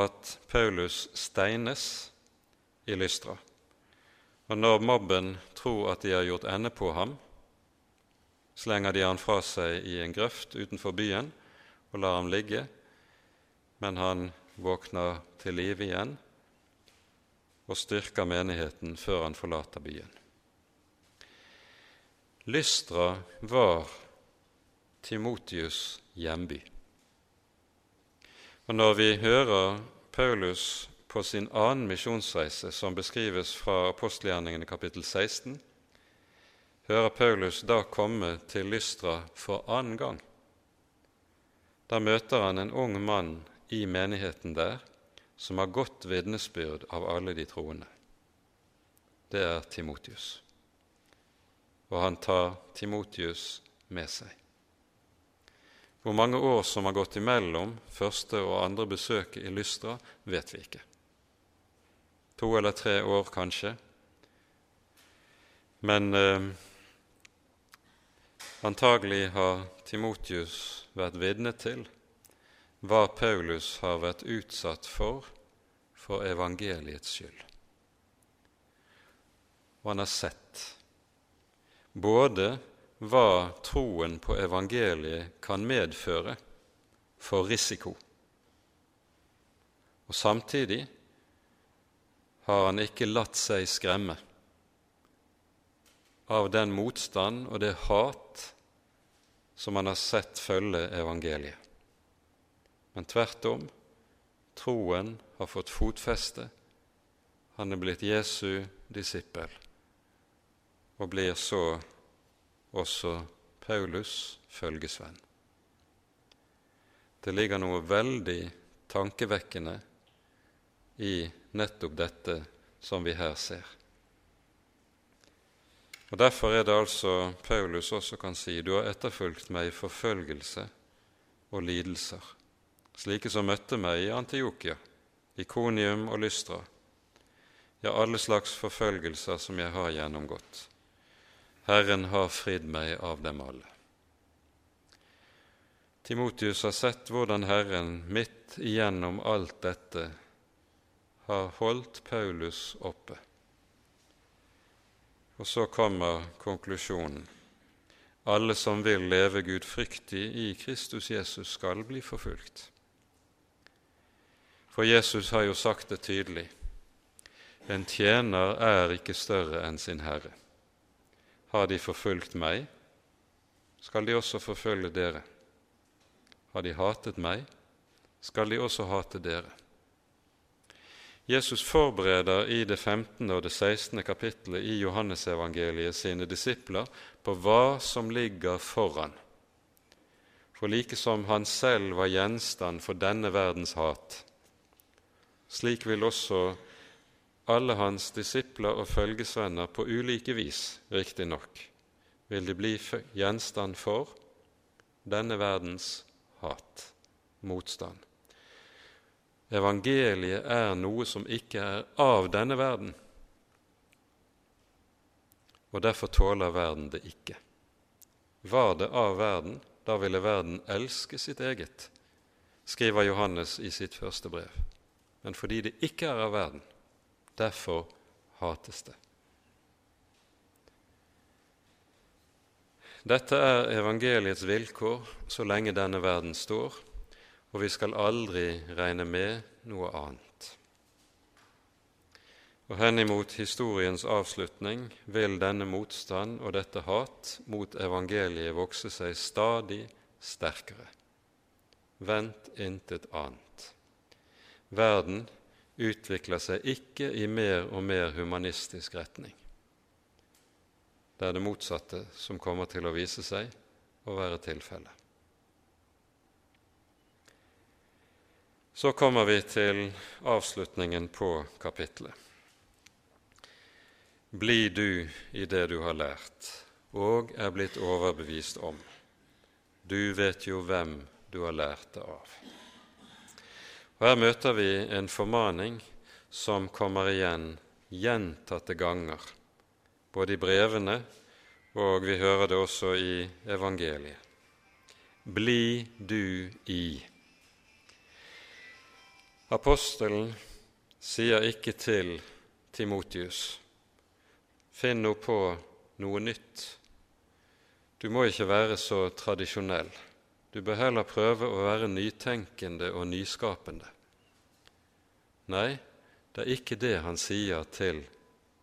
at Paulus steines i Lystra. Og når mobben tror at de har gjort ende på ham, slenger de han fra seg i en grøft utenfor byen og lar ham ligge, men han våkner til live igjen og styrker menigheten før han forlater byen. Lystra var Timotius' hjemby. Og Når vi hører Paulus på sin annen misjonsreise, som beskrives fra apostelgjerningene kapittel 16, hører Paulus da komme til Lystra for annen gang. Da møter han en ung mann i menigheten der som har godt vitnesbyrd av alle de troende. Det er Timotius og han tar Timotius med seg. Hvor mange år som har gått imellom første og andre besøket i Lystra, vet vi ikke. To eller tre år, kanskje. Men eh, antagelig har Timotius vært vitne til hva Paulus har vært utsatt for for evangeliets skyld. Og han har sett både hva troen på evangeliet kan medføre for risiko, og samtidig har han ikke latt seg skremme av den motstand og det hat som han har sett følge evangeliet. Men tvert om, troen har fått fotfeste, han er blitt Jesu disippel og blir så også Paulus' følgesvenn. Det ligger noe veldig tankevekkende i nettopp dette som vi her ser. Og Derfor er det altså Paulus også kan si du har etterfulgt meg i forfølgelse og lidelser, slike som møtte meg i Antiokia, Ikonium og Lystra, ja, alle slags forfølgelser som jeg har gjennomgått. Herren har fridd meg av dem alle. Timotius har sett hvordan Herren midt igjennom alt dette har holdt Paulus oppe. Og så kommer konklusjonen. Alle som vil leve gudfryktig i Kristus Jesus, skal bli forfulgt. For Jesus har jo sagt det tydelig en tjener er ikke større enn sin herre. Har de forfulgt meg, skal de også forfølge dere. Har de hatet meg, skal de også hate dere. Jesus forbereder i det 15. og det 16. kapittelet i Johannesevangeliet sine disipler på hva som ligger foran. For like som han selv var gjenstand for denne verdens hat, slik vil også alle hans disipler og følgesvenner på ulike vis, riktignok, vil de bli gjenstand for denne verdens hat, motstand. Evangeliet er noe som ikke er av denne verden, og derfor tåler verden det ikke. Var det av verden, da ville verden elske sitt eget, skriver Johannes i sitt første brev. Men fordi det ikke er av verden, derfor hates det. Dette er evangeliets vilkår så lenge denne verden står, og vi skal aldri regne med noe annet. Og Henimot historiens avslutning vil denne motstand og dette hat mot evangeliet vokse seg stadig sterkere. Vent intet annet. Verden utvikler seg ikke i mer og mer humanistisk retning. Det er det motsatte som kommer til å vise seg å være tilfellet. Så kommer vi til avslutningen på kapitlet. Bli du i det du har lært og er blitt overbevist om. Du vet jo hvem du har lært det av. Og Her møter vi en formaning som kommer igjen gjentatte ganger, både i brevene og vi hører det også i evangeliet. Bli du i. Apostelen sier ikke til Timotius finn nå på noe nytt. Du må ikke være så tradisjonell. Du bør heller prøve å være nytenkende og nyskapende. Nei, det er ikke det han sier til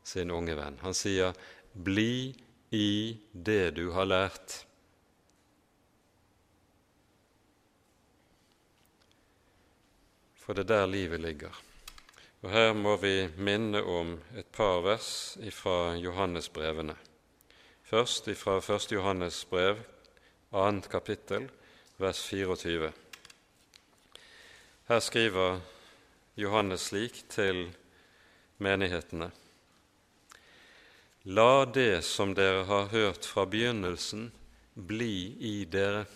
sin unge venn. Han sier 'bli i det du har lært'. for det er der livet ligger. Og Her må vi minne om et par vers fra Johannesbrevene. Først fra 1. Johannes brev, 2. kapittel, vers 24. Her skriver Johannes slik til menighetene. La det som dere har hørt fra begynnelsen, bli i dere.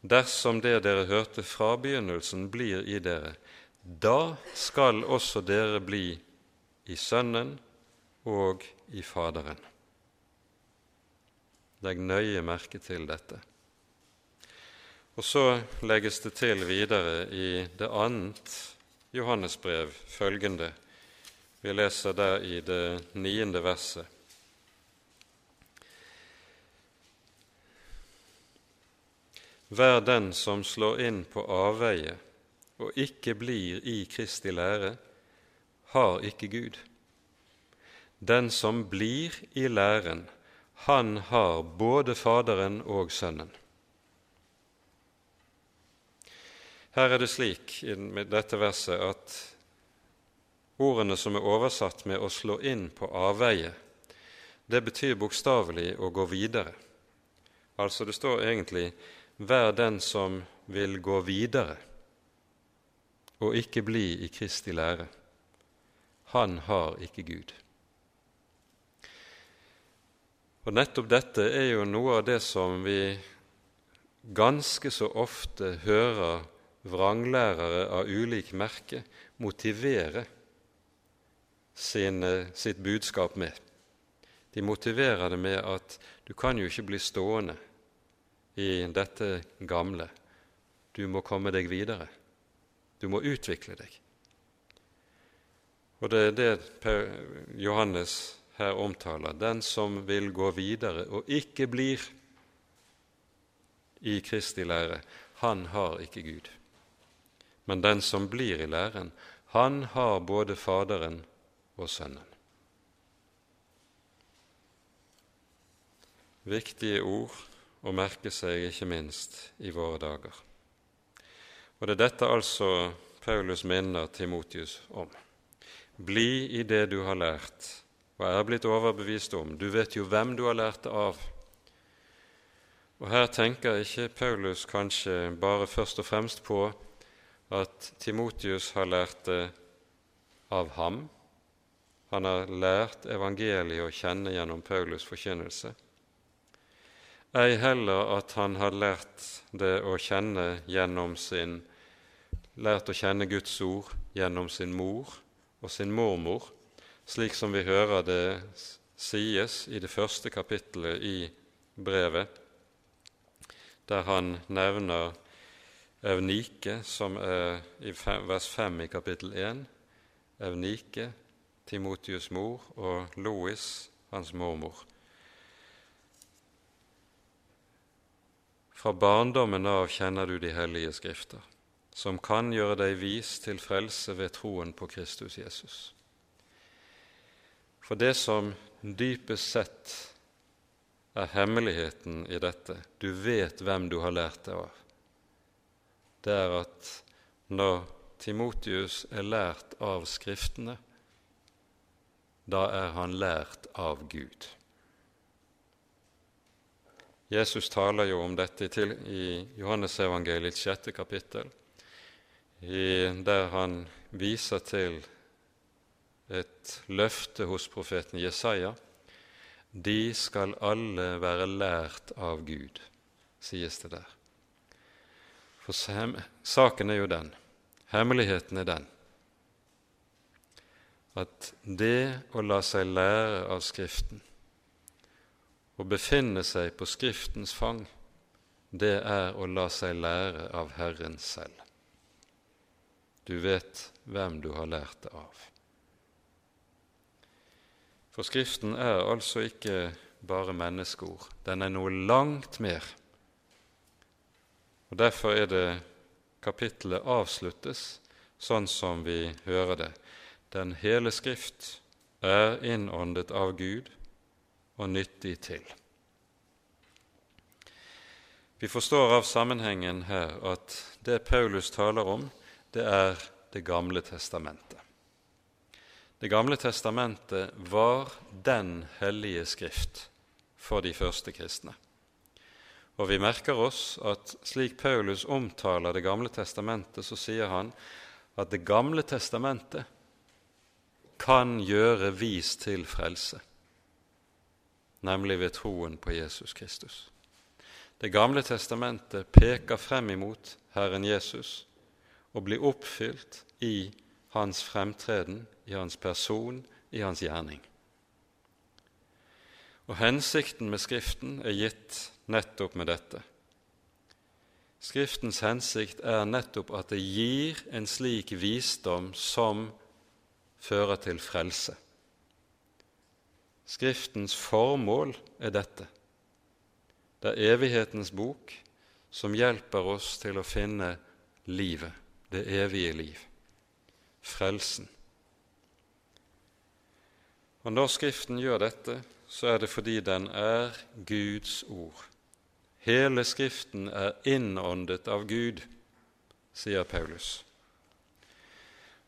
Dersom det dere hørte fra begynnelsen, blir i dere, da skal også dere bli i Sønnen og i Faderen. Legg nøye merke til dette. Og så legges det til videre i det annet Johannesbrev følgende. Vi leser der i det niende verset. Vær den som slår inn på avveie og ikke blir i Kristi lære, har ikke Gud. Den som blir i læren, han har både Faderen og Sønnen. Her er det slik i dette verset at ordene som er oversatt med 'å slå inn på avveie', det betyr bokstavelig å gå videre. Altså det står egentlig Vær den som vil gå videre og ikke bli i Kristi lære. Han har ikke Gud. Og Nettopp dette er jo noe av det som vi ganske så ofte hører vranglærere av ulik merke motivere sine, sitt budskap med. De motiverer det med at du kan jo ikke bli stående i dette gamle. Du må komme deg videre. Du må utvikle deg. Og det er det Johannes her omtaler. Den som vil gå videre og ikke blir i Kristi lære, han har ikke Gud. Men den som blir i læren, Han har både Faderen og Sønnen. Viktige ord å merke seg, ikke minst i våre dager. Og det er dette altså Paulus minner Timotius om. Bli i det du har lært og er blitt overbevist om. Du vet jo hvem du har lært det av. Og Her tenker ikke Paulus kanskje bare først og fremst på at Timotius har lært det av ham. Han har lært evangeliet å kjenne gjennom Paulus' forkynnelse. Ei heller at han har lært det å kjenne gjennom sin lært å kjenne Guds ord gjennom sin mor og sin mormor, slik som vi hører det sies i det første kapittelet i brevet, der han nevner Evnike, som er i vers 5 i kapittel 1. Evnike, Timotius' mor, og Lois, hans mormor. Fra barndommen av kjenner du de hellige skrifter, som kan gjøre deg vis til frelse ved troen på Kristus Jesus. For det som dypest sett er hemmeligheten i dette, du vet hvem du har lært det av, det er at når Timotius er lært av Skriftene, da er han lært av Gud. Jesus taler jo om dette i Johannesevangeliets sjette kapittel, der han viser til et løfte hos profeten Jesaja. De skal alle være lært av Gud, sies det der. For saken er jo den, hemmeligheten er den, at det å la seg lære av Skriften, å befinne seg på Skriftens fang, det er å la seg lære av Herren selv. Du vet hvem du har lært det av. For Skriften er altså ikke bare menneskeord, den er noe langt mer. Og Derfor er det kapittelet avsluttes sånn som vi hører det. Den hele Skrift er innåndet av Gud og nyttig til. Vi forstår av sammenhengen her at det Paulus taler om, det er Det gamle testamentet. Det gamle testamentet var den hellige skrift for de første kristne. Og vi merker oss at slik Paulus omtaler Det gamle testamentet, så sier han at Det gamle testamentet kan gjøre vis til frelse, nemlig ved troen på Jesus Kristus. Det gamle testamentet peker frem imot Herren Jesus og blir oppfylt i hans fremtreden, i hans person, i hans gjerning. Og hensikten med Skriften er gitt nettopp med dette. Skriftens hensikt er nettopp at det gir en slik visdom som fører til frelse. Skriftens formål er dette. Det er evighetens bok som hjelper oss til å finne livet, det evige liv frelsen. Og Når Skriften gjør dette, så er det fordi den er Guds ord. Hele Skriften er innåndet av Gud, sier Paulus.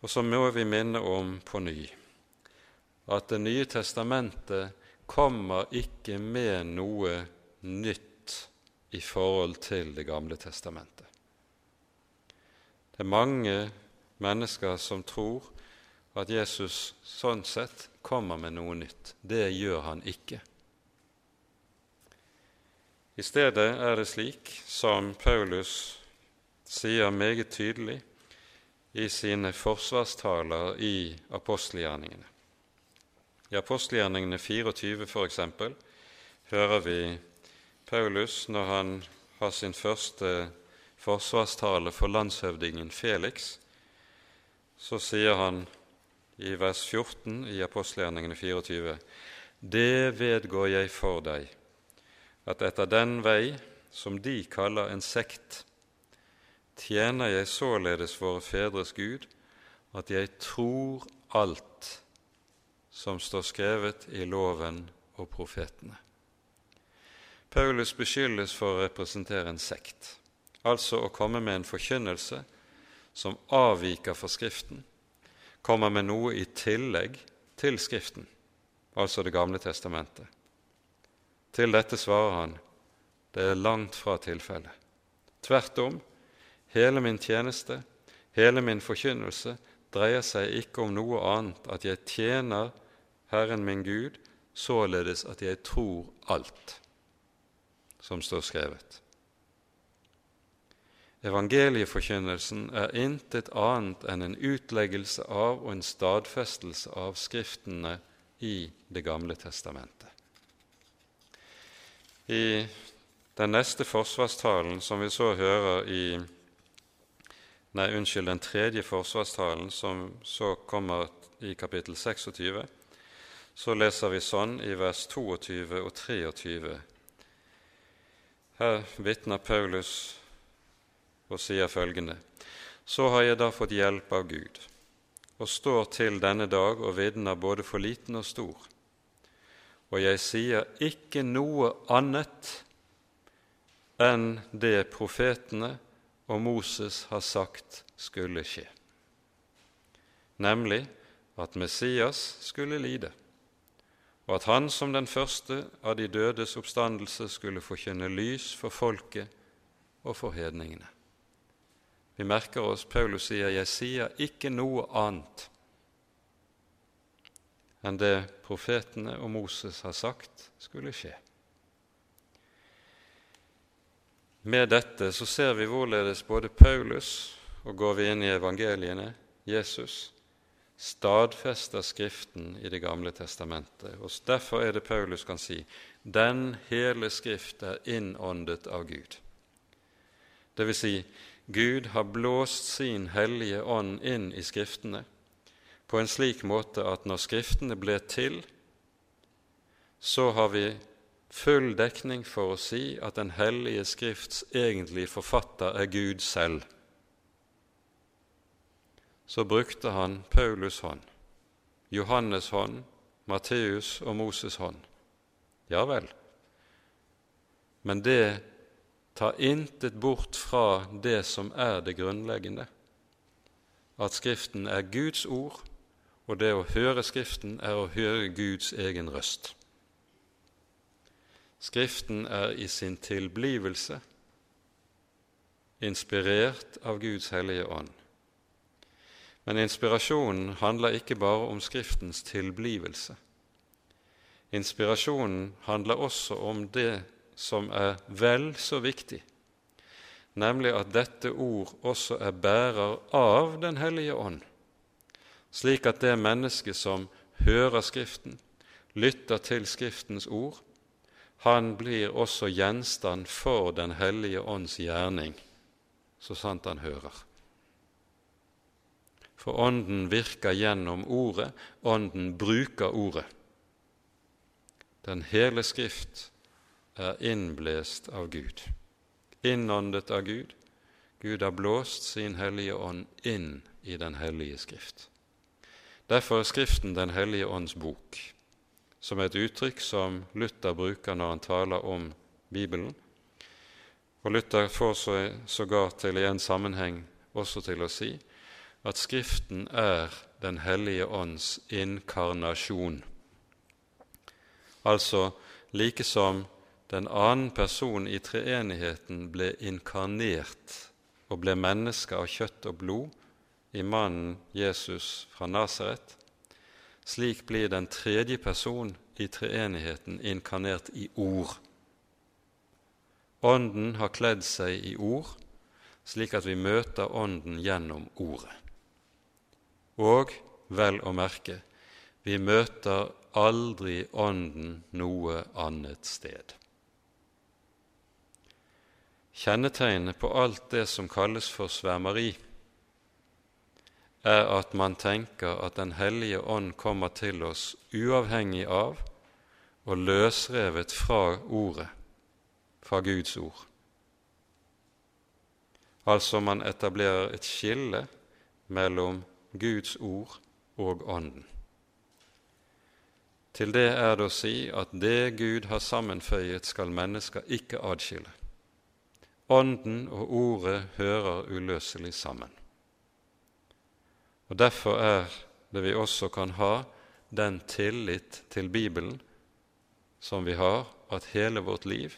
Og så må vi minne om på ny at Det nye testamentet kommer ikke med noe nytt i forhold til Det gamle testamentet. Det er mange mennesker som tror at Jesus sånn sett kommer med noe nytt. Det gjør han ikke. I stedet er det slik som Paulus sier meget tydelig i sine forsvarstaler i apostelgjerningene. I apostelgjerningene 24 f.eks. hører vi Paulus når han har sin første forsvarstale for landshøvdingen Felix, så sier han i vers 14 i apostelgjerningene 24.: Det vedgår jeg for deg, at etter den vei som de kaller en sekt, tjener jeg således våre fedres Gud at jeg tror alt som står skrevet i loven og profetene. Paulus beskyldes for å representere en sekt, altså å komme med en forkynnelse som avviker fra Skriften, kommer med noe i tillegg til Skriften, altså Det gamle testamentet. Til dette svarer han det er langt fra tilfellet. Tvert om, hele min tjeneste, hele min forkynnelse, dreier seg ikke om noe annet at jeg tjener Herren min Gud, således at jeg tror alt som står skrevet. Evangelieforkynnelsen er intet annet enn en utleggelse av og en stadfestelse av Skriftene i Det gamle testamentet. I den neste forsvarstalen som vi så hører i Nei, unnskyld, den tredje forsvarstalen som så kommer i kapittel 26, så leser vi sånn i vers 22 og 23. Her vitner Paulus og sier følgende.: Så har jeg da fått hjelp av Gud, og står til denne dag og vitner både for liten og stor. Og jeg sier ikke noe annet enn det profetene og Moses har sagt skulle skje, nemlig at Messias skulle lide, og at han som den første av de dødes oppstandelse skulle forkynne lys for folket og for hedningene. Vi merker oss Paulus sier 'Jeg sier ikke noe annet' enn det profetene og Moses har sagt skulle skje. Med dette så ser vi hvorledes både Paulus, og går vi inn i evangeliene, Jesus, stadfester Skriften i Det gamle testamentet. Og Derfor er det Paulus kan si den hele Skrift er innåndet av Gud. Det vil si, Gud har blåst sin hellige ånd inn i Skriftene på en slik måte at når Skriftene ble til, så har vi full dekning for å si at Den hellige Skrifts egentlige forfatter er Gud selv. Så brukte han Paulus' hånd, Johannes' hånd, Matteus' og Moses' hånd. Ja vel. Men det tar intet bort fra det som er det grunnleggende, at Skriften er Guds ord, og det å høre Skriften er å høre Guds egen røst. Skriften er i sin tilblivelse inspirert av Guds hellige ånd. Men inspirasjonen handler ikke bare om Skriftens tilblivelse. Inspirasjonen handler også om det som er vel så viktig, nemlig at dette ord også er bærer av Den hellige ånd, slik at det mennesket som hører Skriften, lytter til Skriftens ord, han blir også gjenstand for Den hellige ånds gjerning, så sant han hører. For Ånden virker gjennom Ordet, Ånden bruker Ordet. Den hele Skrift er innblest av Gud, innåndet av Gud. Gud har blåst sin hellige ånd inn i Den hellige Skrift. Derfor er Skriften Den hellige ånds bok som er et uttrykk som Luther bruker når han taler om Bibelen. Og Luther får sågar til i en sammenheng også til å si at Skriften er Den hellige ånds inkarnasjon. Altså like som den annen person i treenigheten ble inkarnert og ble menneske av kjøtt og blod i mannen Jesus fra Nasaret, slik blir den tredje person i treenigheten inkarnert i ord. Ånden har kledd seg i ord, slik at vi møter Ånden gjennom Ordet. Og, vel å merke, vi møter aldri Ånden noe annet sted. Kjennetegnet på alt det som kalles for svermeri, er at man tenker at Den hellige ånd kommer til oss uavhengig av og løsrevet fra Ordet, fra Guds ord. Altså man etablerer et skille mellom Guds ord og Ånden. Til det er det å si at det Gud har sammenføyet, skal mennesker ikke adskille. Ånden og Ordet hører uløselig sammen. Og Derfor er det vi også kan ha den tillit til Bibelen som vi har, at hele vårt liv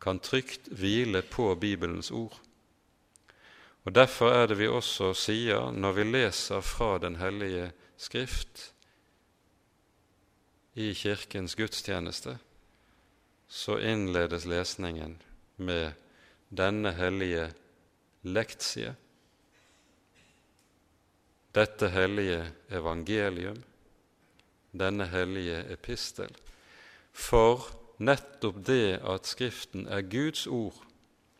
kan trygt hvile på Bibelens ord. Og Derfor er det vi også sier når vi leser fra Den hellige Skrift i Kirkens gudstjeneste, så innledes lesningen med denne hellige lektsie, dette hellige evangelium, denne hellige epistel, for nettopp det at Skriften er Guds ord,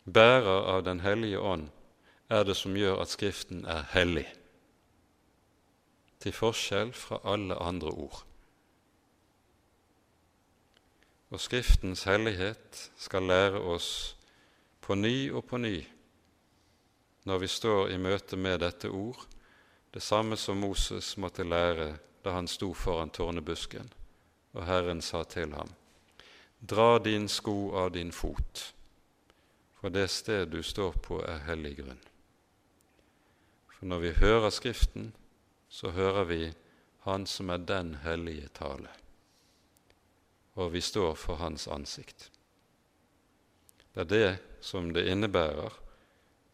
bærer av Den hellige ånd, er det som gjør at Skriften er hellig, til forskjell fra alle andre ord. Og Skriftens hellighet skal lære oss på ny og på ny når vi står i møte med dette ord, det samme som Moses måtte lære da han sto foran tårnebusken, og Herren sa til ham:" Dra din sko av din fot, for det sted du står på, er hellig grunn. For når vi hører Skriften, så hører vi Han som er den hellige tale, og vi står for Hans ansikt. Det er det som det innebærer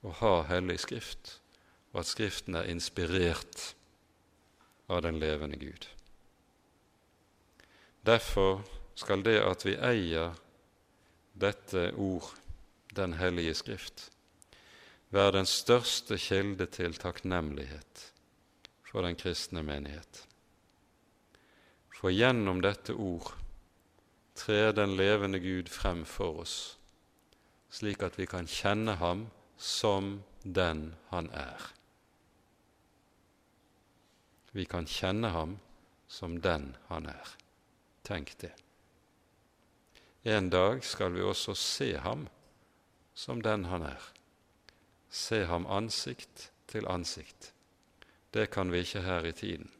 å ha Hellig Skrift, og at Skriften er inspirert av den levende Gud. Derfor skal det at vi eier dette ord, Den hellige Skrift, være den største kilde til takknemlighet for den kristne menighet. For gjennom dette ord trer den levende Gud frem for oss, slik at vi kan kjenne ham som den han er. Vi kan kjenne ham som den han er. Tenk det. En dag skal vi også se ham som den han er. Se ham ansikt til ansikt. Det kan vi ikke her i tiden.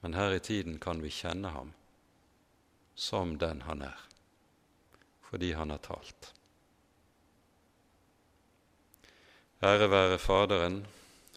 Men her i tiden kan vi kjenne ham som den han er, fordi han har talt. Ære være Faderen